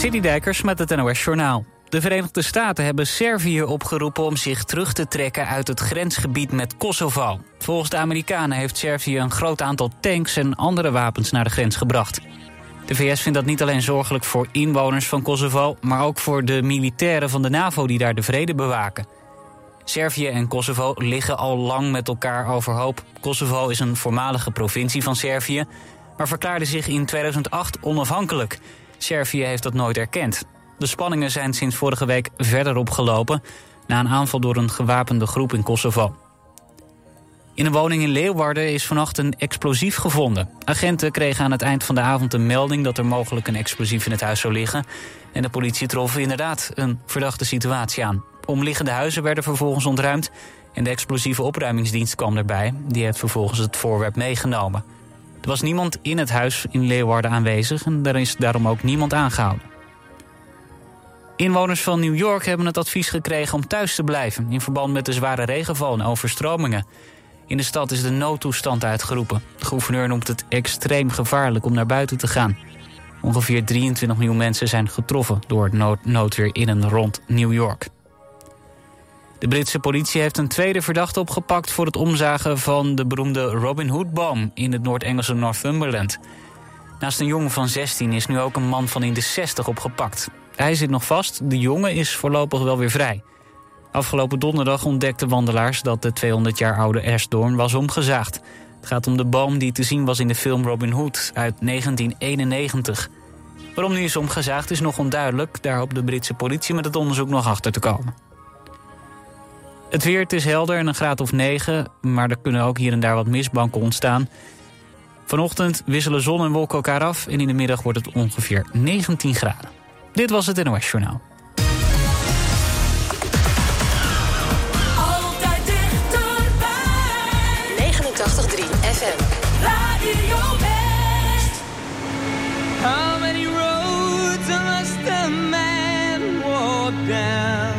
Citydijkers met het NOS Journaal. De Verenigde Staten hebben Servië opgeroepen om zich terug te trekken uit het grensgebied met Kosovo. Volgens de Amerikanen heeft Servië een groot aantal tanks en andere wapens naar de grens gebracht. De VS vindt dat niet alleen zorgelijk voor inwoners van Kosovo, maar ook voor de militairen van de NAVO die daar de vrede bewaken. Servië en Kosovo liggen al lang met elkaar overhoop. Kosovo is een voormalige provincie van Servië, maar verklaarde zich in 2008 onafhankelijk. Servië heeft dat nooit erkend. De spanningen zijn sinds vorige week verder opgelopen... na een aanval door een gewapende groep in Kosovo. In een woning in Leeuwarden is vannacht een explosief gevonden. Agenten kregen aan het eind van de avond een melding... dat er mogelijk een explosief in het huis zou liggen. En de politie trof inderdaad een verdachte situatie aan. Omliggende huizen werden vervolgens ontruimd... en de explosieve opruimingsdienst kwam erbij. Die heeft vervolgens het voorwerp meegenomen. Er was niemand in het huis in Leeuwarden aanwezig... en er is daarom ook niemand aangehouden. Inwoners van New York hebben het advies gekregen om thuis te blijven... in verband met de zware regenval en overstromingen. In de stad is de noodtoestand uitgeroepen. De gouverneur noemt het extreem gevaarlijk om naar buiten te gaan. Ongeveer 23 miljoen mensen zijn getroffen door het nood noodweer in en rond New York. De Britse politie heeft een tweede verdachte opgepakt... voor het omzagen van de beroemde Robin Hood-boom in het Noord-Engelse Northumberland. Naast een jongen van 16 is nu ook een man van in de 60 opgepakt. Hij zit nog vast, de jongen is voorlopig wel weer vrij. Afgelopen donderdag ontdekten wandelaars dat de 200 jaar oude Ersdoorn was omgezaagd. Het gaat om de boom die te zien was in de film Robin Hood uit 1991. Waarom die is omgezaagd is nog onduidelijk. Daar hoopt de Britse politie met het onderzoek nog achter te komen. Het weer, het is helder en een graad of 9, maar er kunnen ook hier en daar wat mistbanken ontstaan. Vanochtend wisselen zon en wolken elkaar af en in de middag wordt het ongeveer 19 graden. Dit was het NOS Journaal. Altijd dichterbij. 89.3 FM. Radio West. How many roads must a man walk down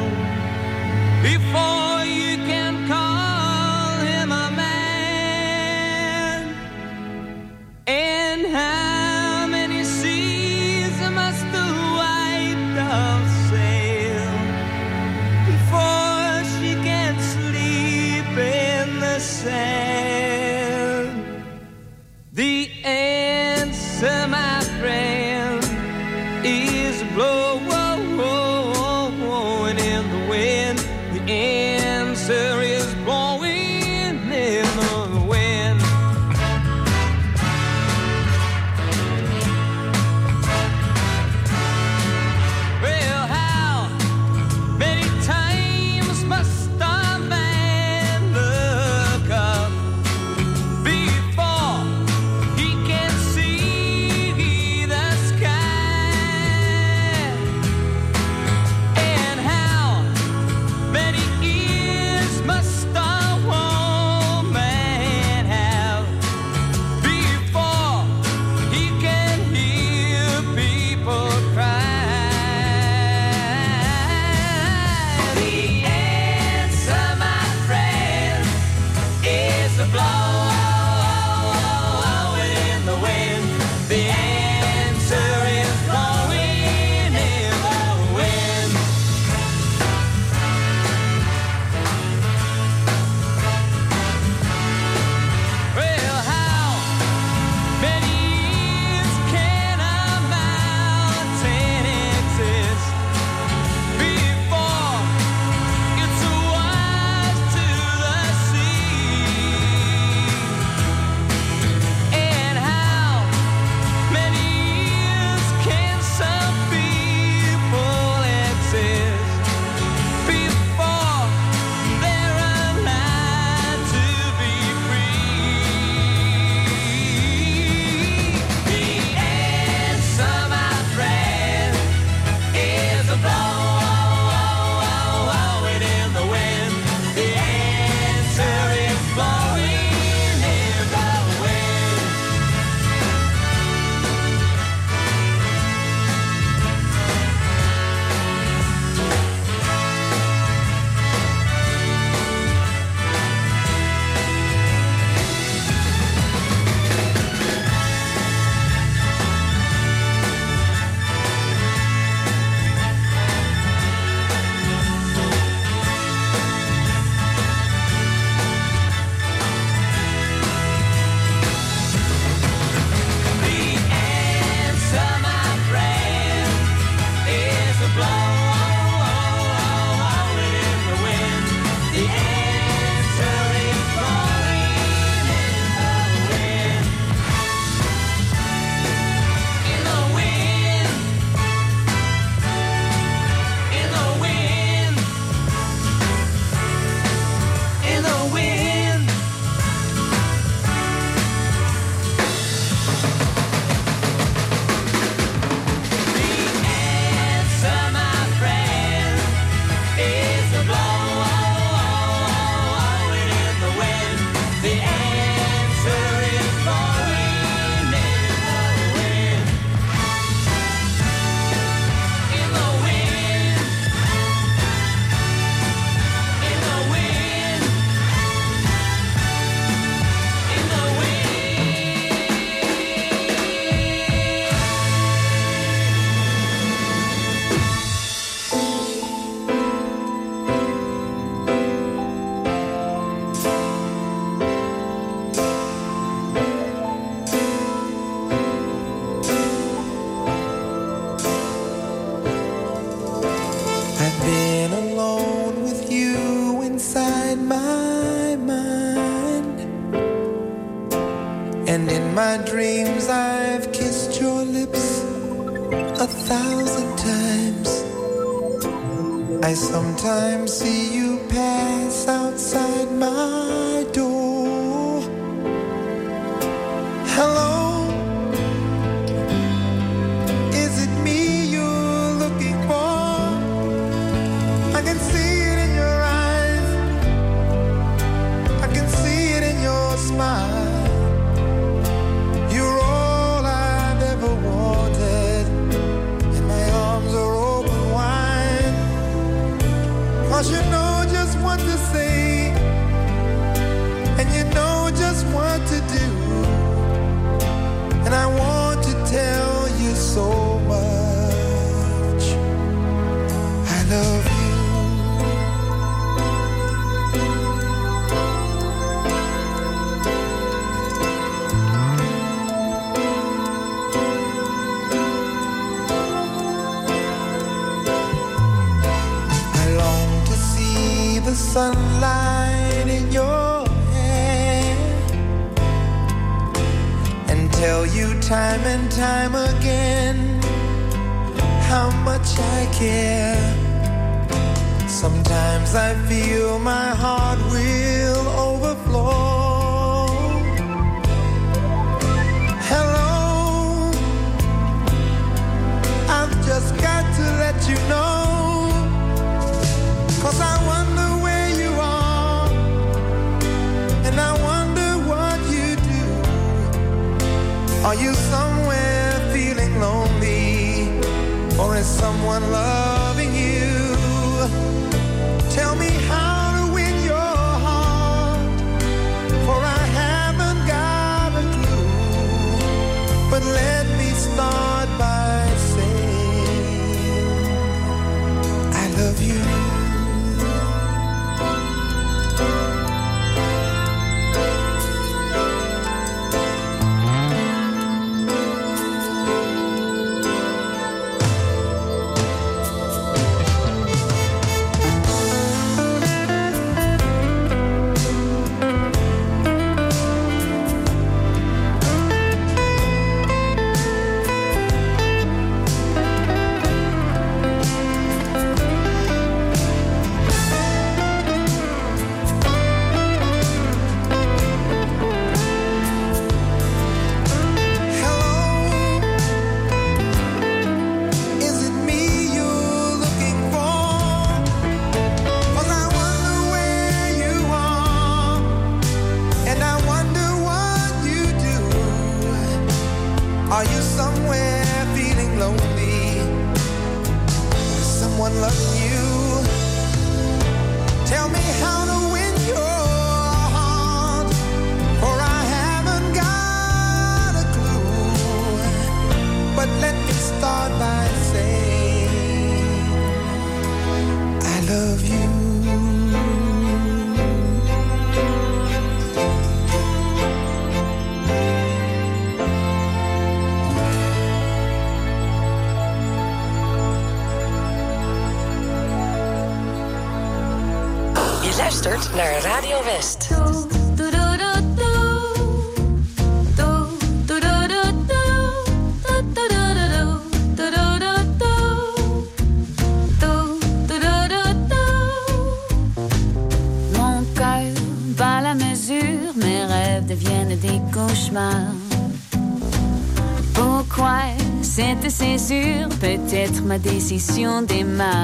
des mains.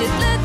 Je te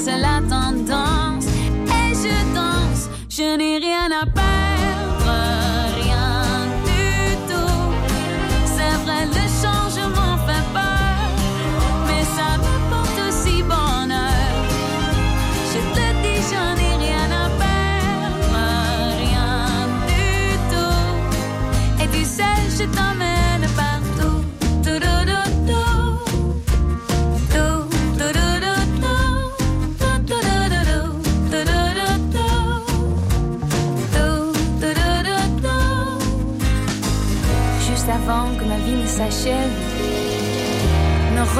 c'est latin.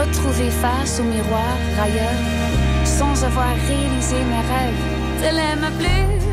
retrouver face au miroir ailleurs, sans avoir réalisé mes rêves. Elle aime plus.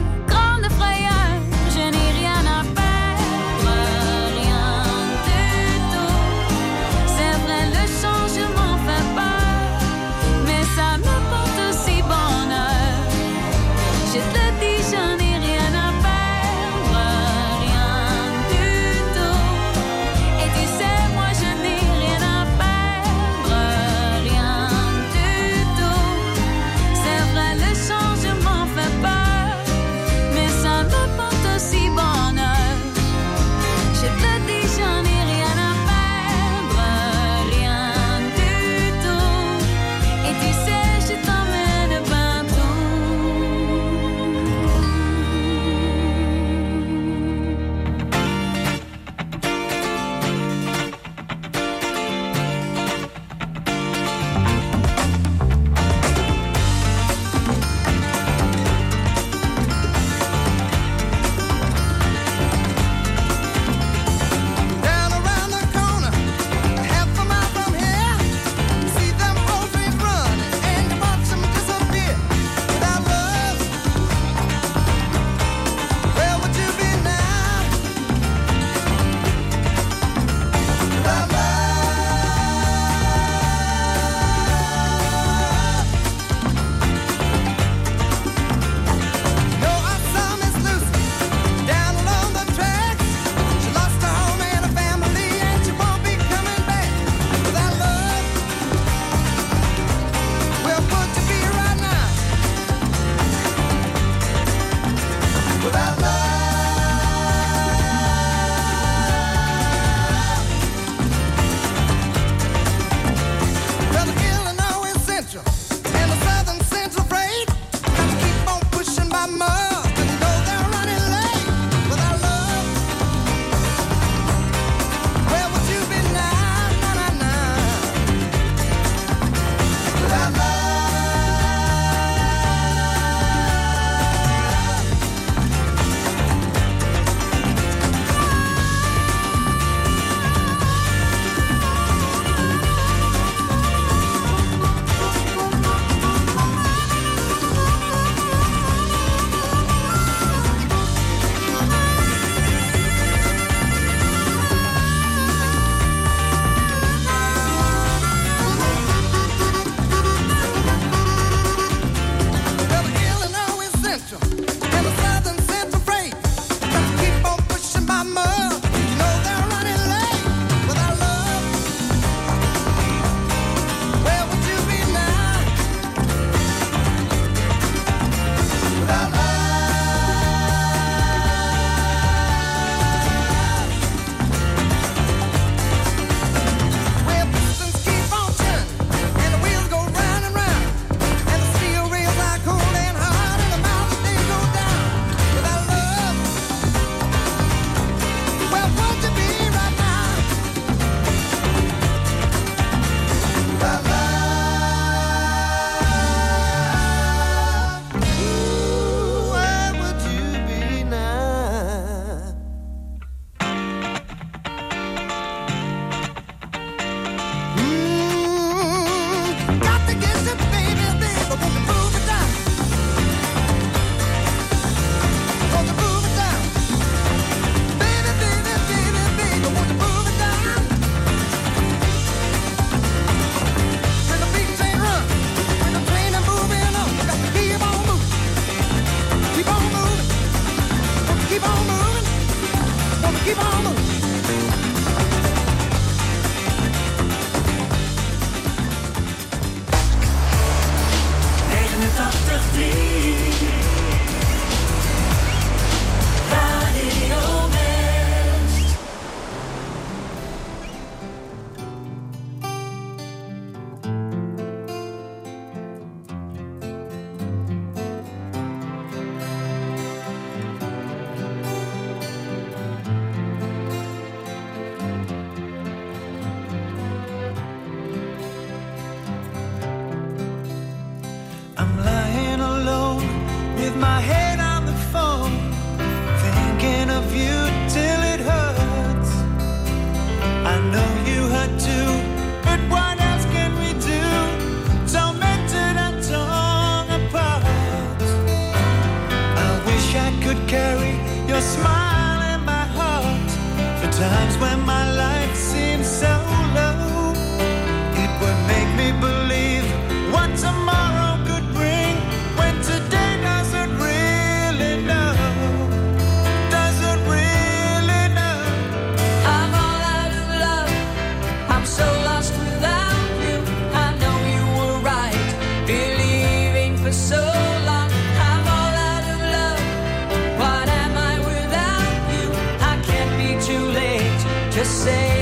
To say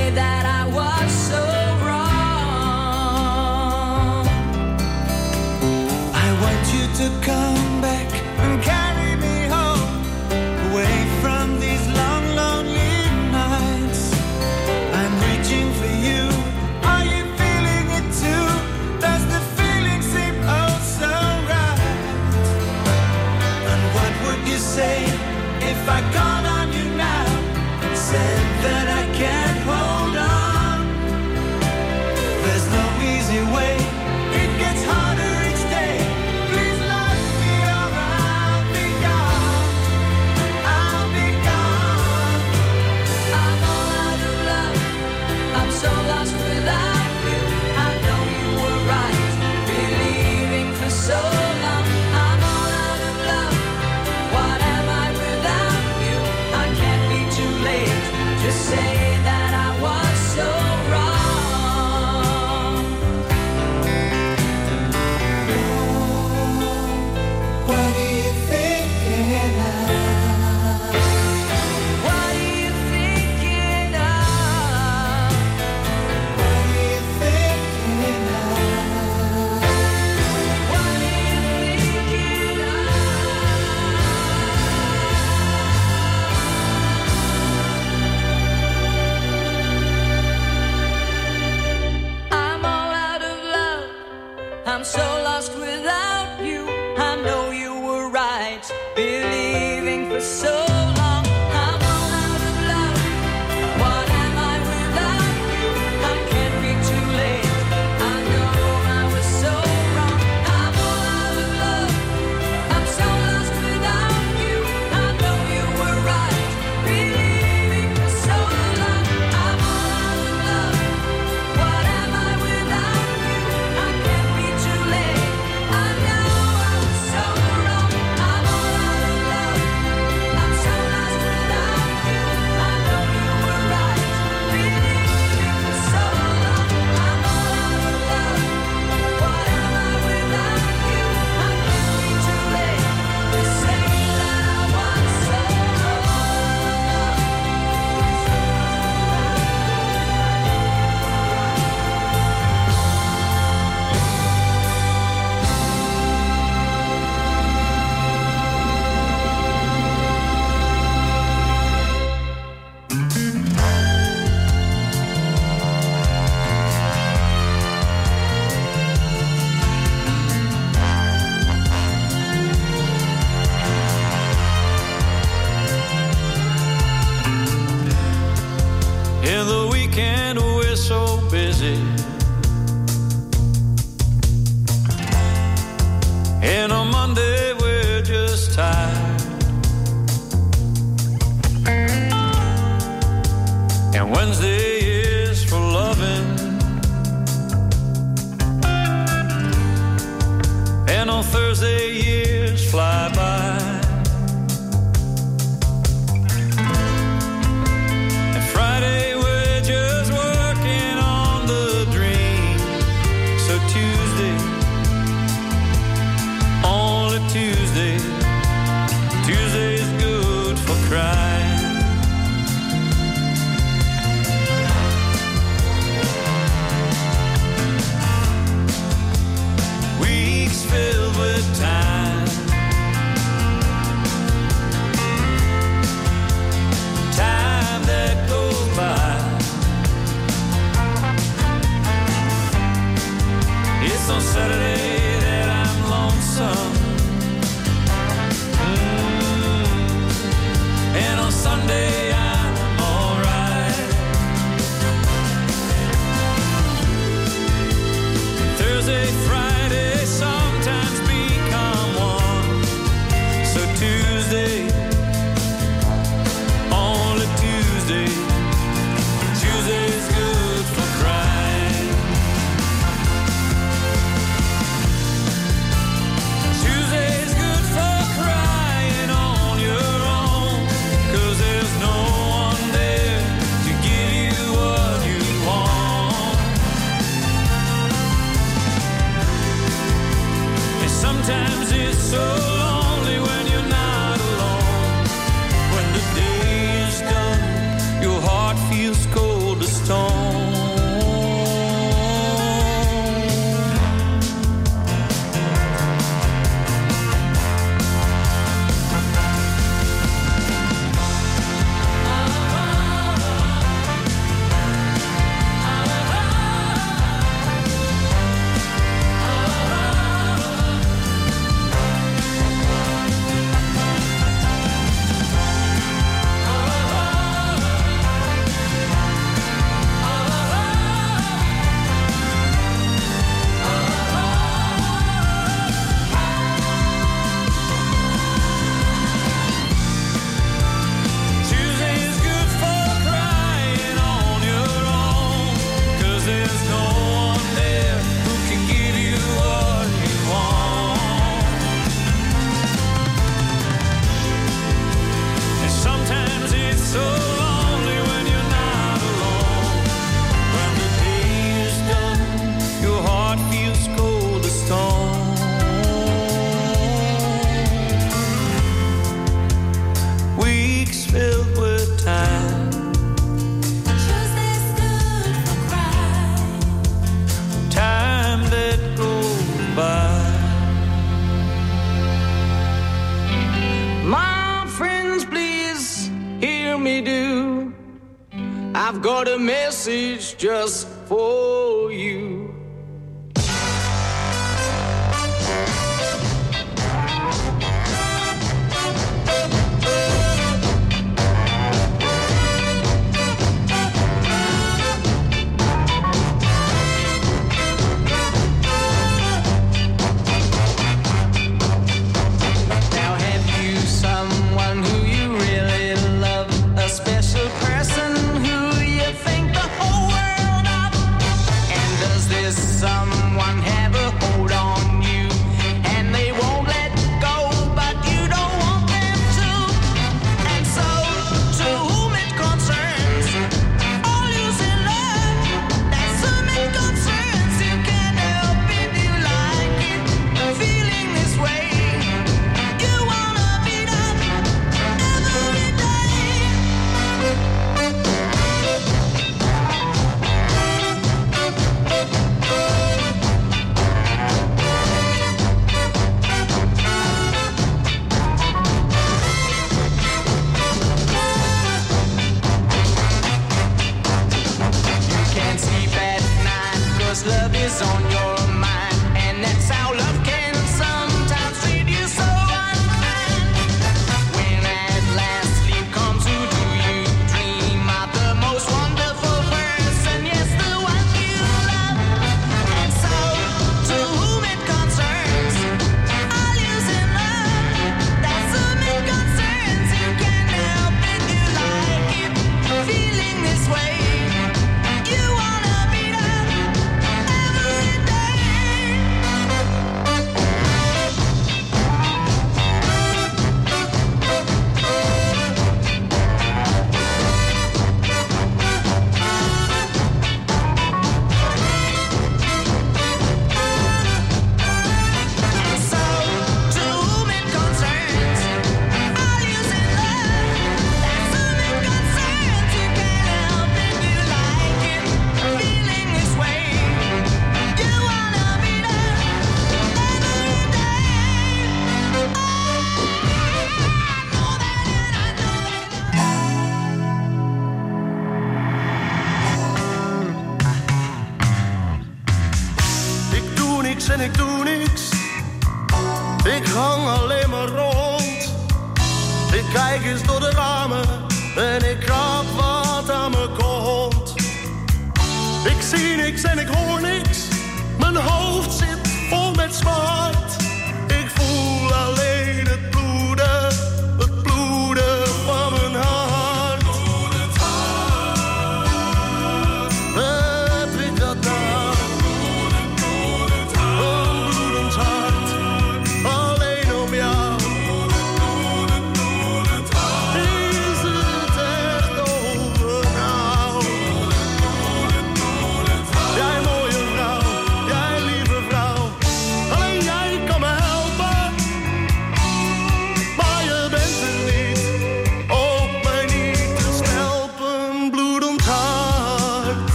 just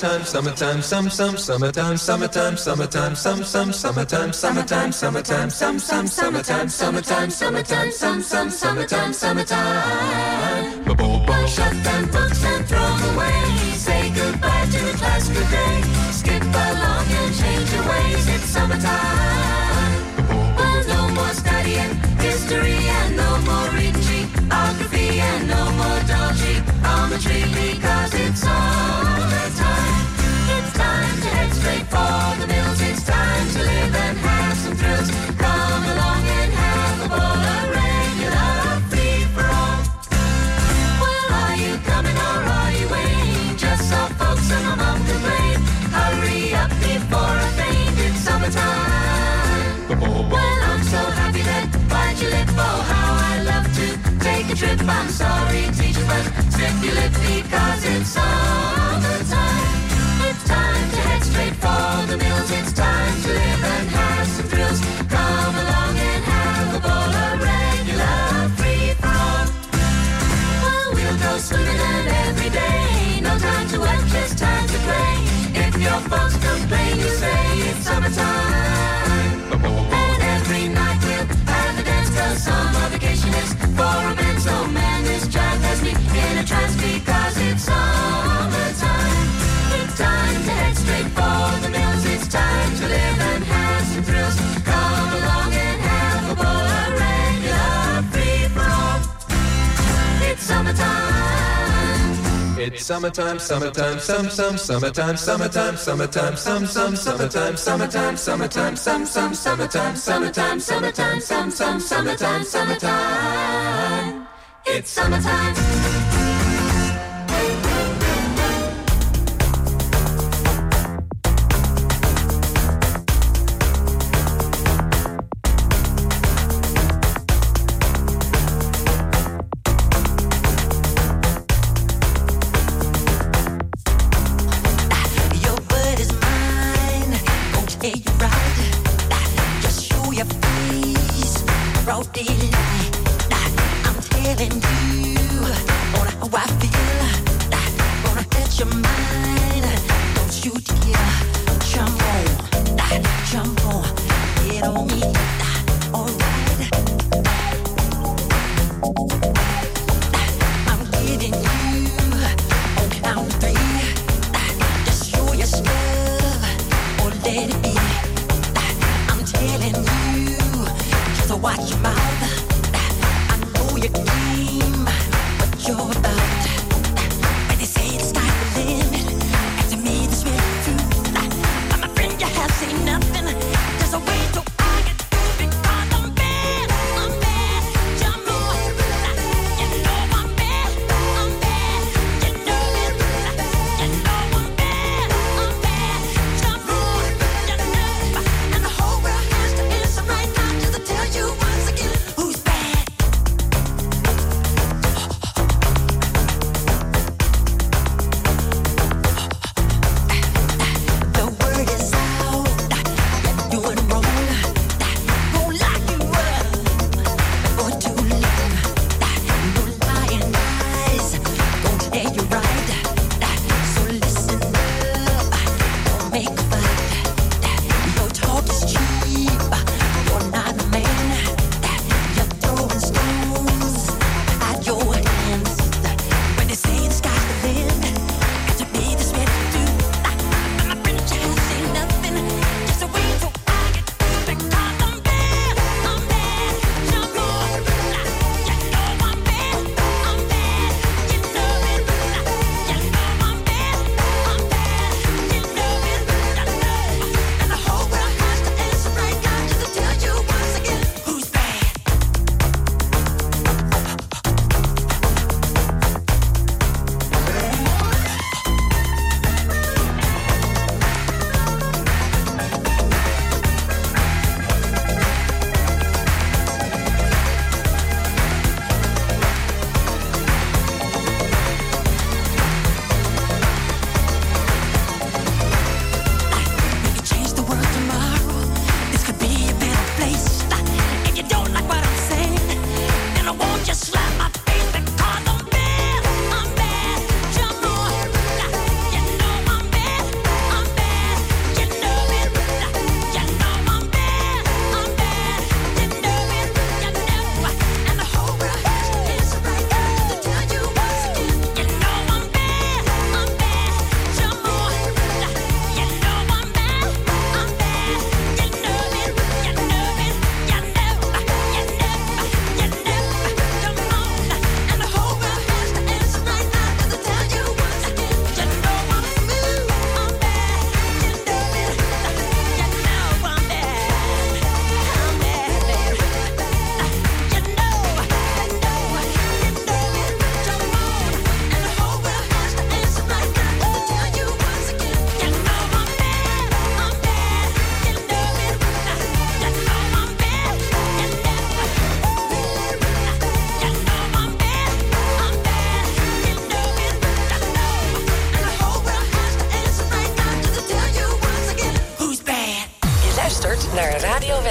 summertime, summertime, some, some, summertime, summertime, summertime, some, some, summertime, summertime, summertime, some, some, summertime, summertime, summertime, some, some, summertime, summertime. Shut them books and throw away. Say goodbye to the class good day. Skip along and change your ways. It's summertime. Your lip. Oh, how I love to take a trip. I'm sorry, teacher, but stiff your lip because it's summertime. It's time to head straight for the mills. It's time to live and have some thrills. Come along and have a ball, a regular free for all. Well, we'll go swimming and every day. No time to work, just time to play. If your folks complain, you say it's summertime. Trance because it's summertime. It's time to head straight for the mills. It's time to live and have some thrills. Come along and have a ball, a regular free for. It's summertime. It's summertime, summertime, some, some, summertime, summertime, summertime, some, some, summertime, summertime, summertime, some, some, summertime, summertime, summertime, some, some, summertime, summertime. It's summertime.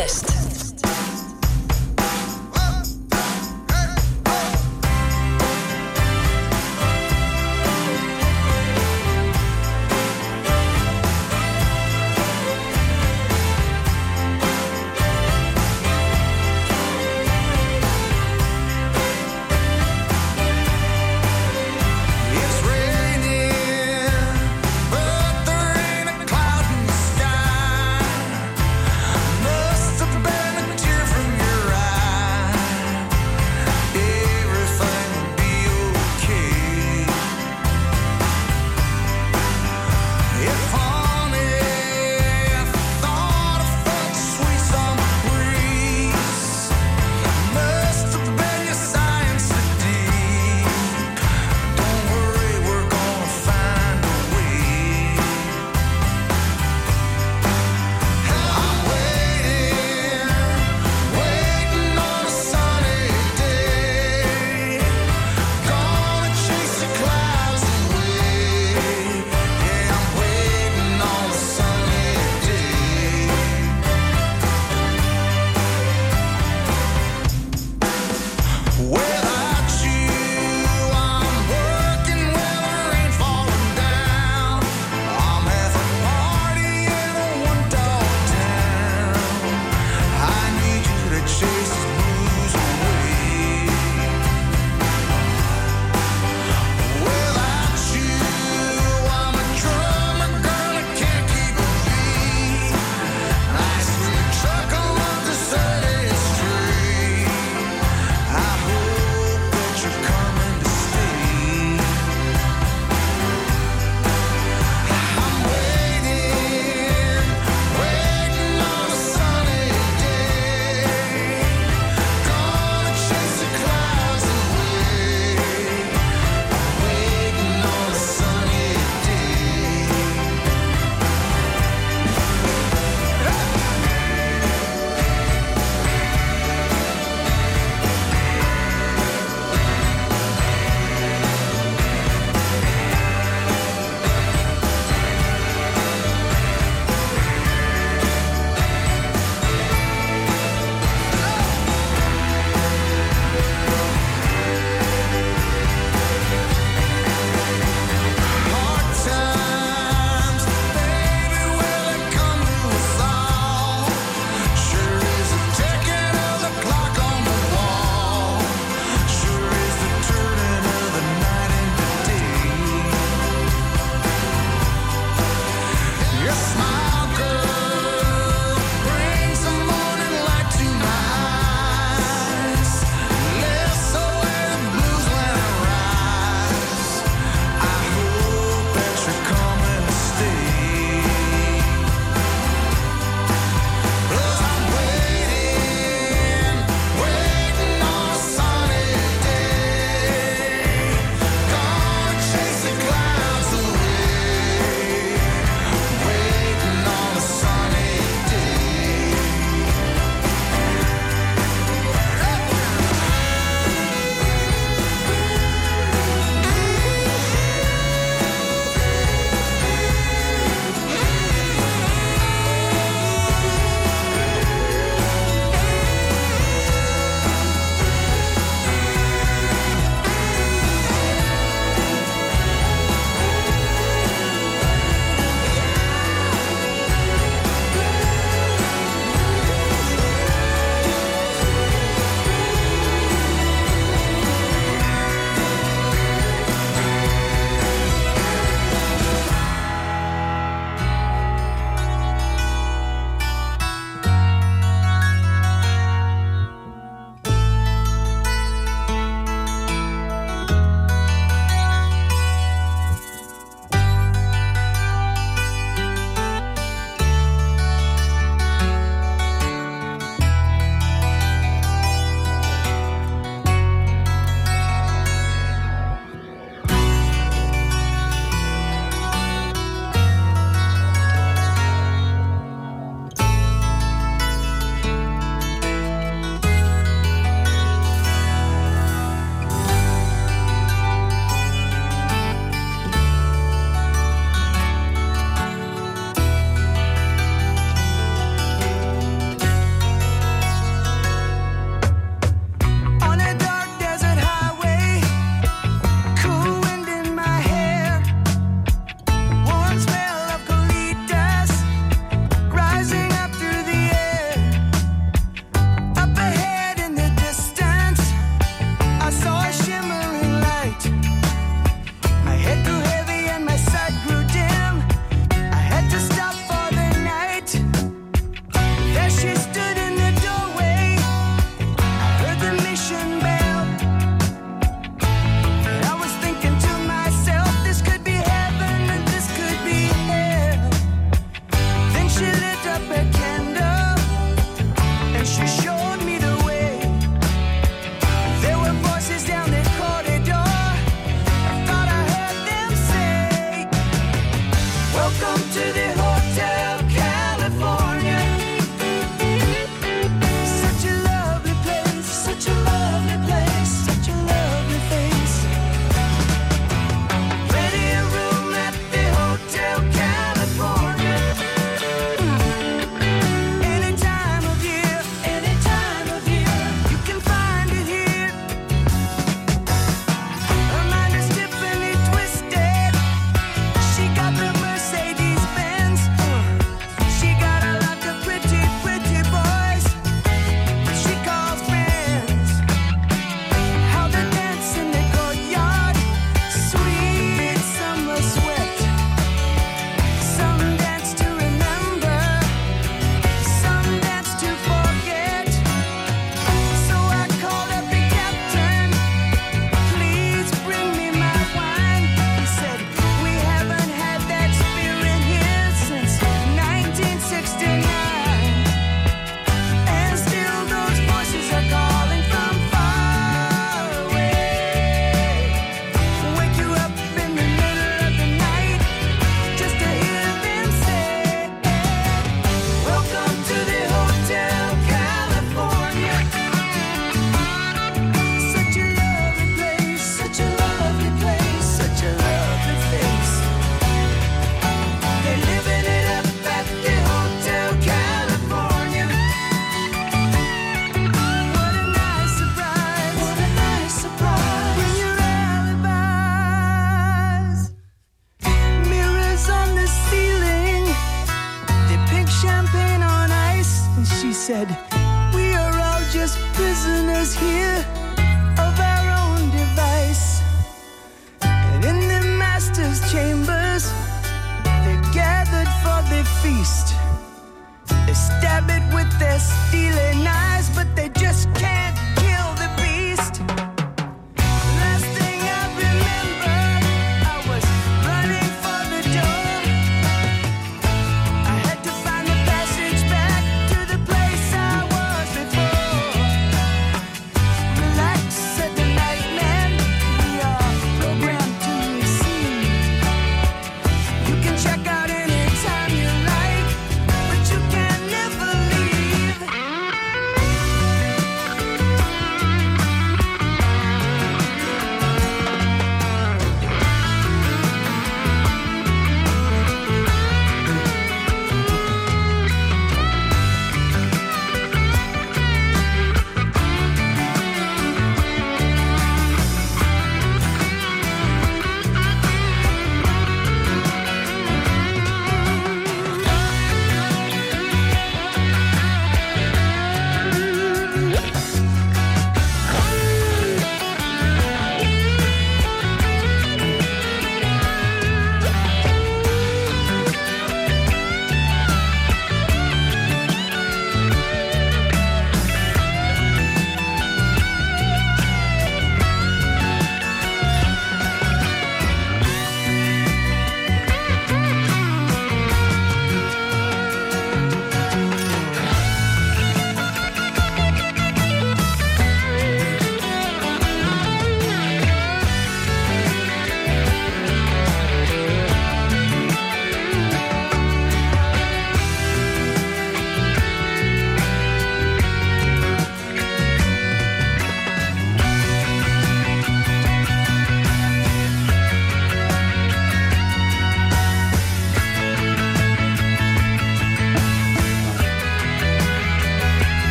West.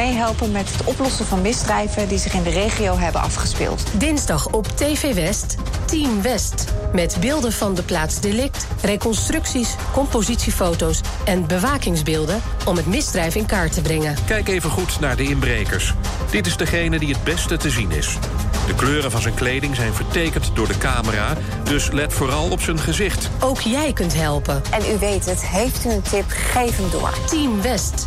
meehelpen met het oplossen van misdrijven die zich in de regio hebben afgespeeld. Dinsdag op TV West, Team West. Met beelden van de plaats delict, reconstructies, compositiefoto's en bewakingsbeelden om het misdrijf in kaart te brengen. Kijk even goed naar de inbrekers. Dit is degene die het beste te zien is. De kleuren van zijn kleding zijn vertekend door de camera, dus let vooral op zijn gezicht. Ook jij kunt helpen. En u weet het, heeft u een tip, geef hem door. Team West.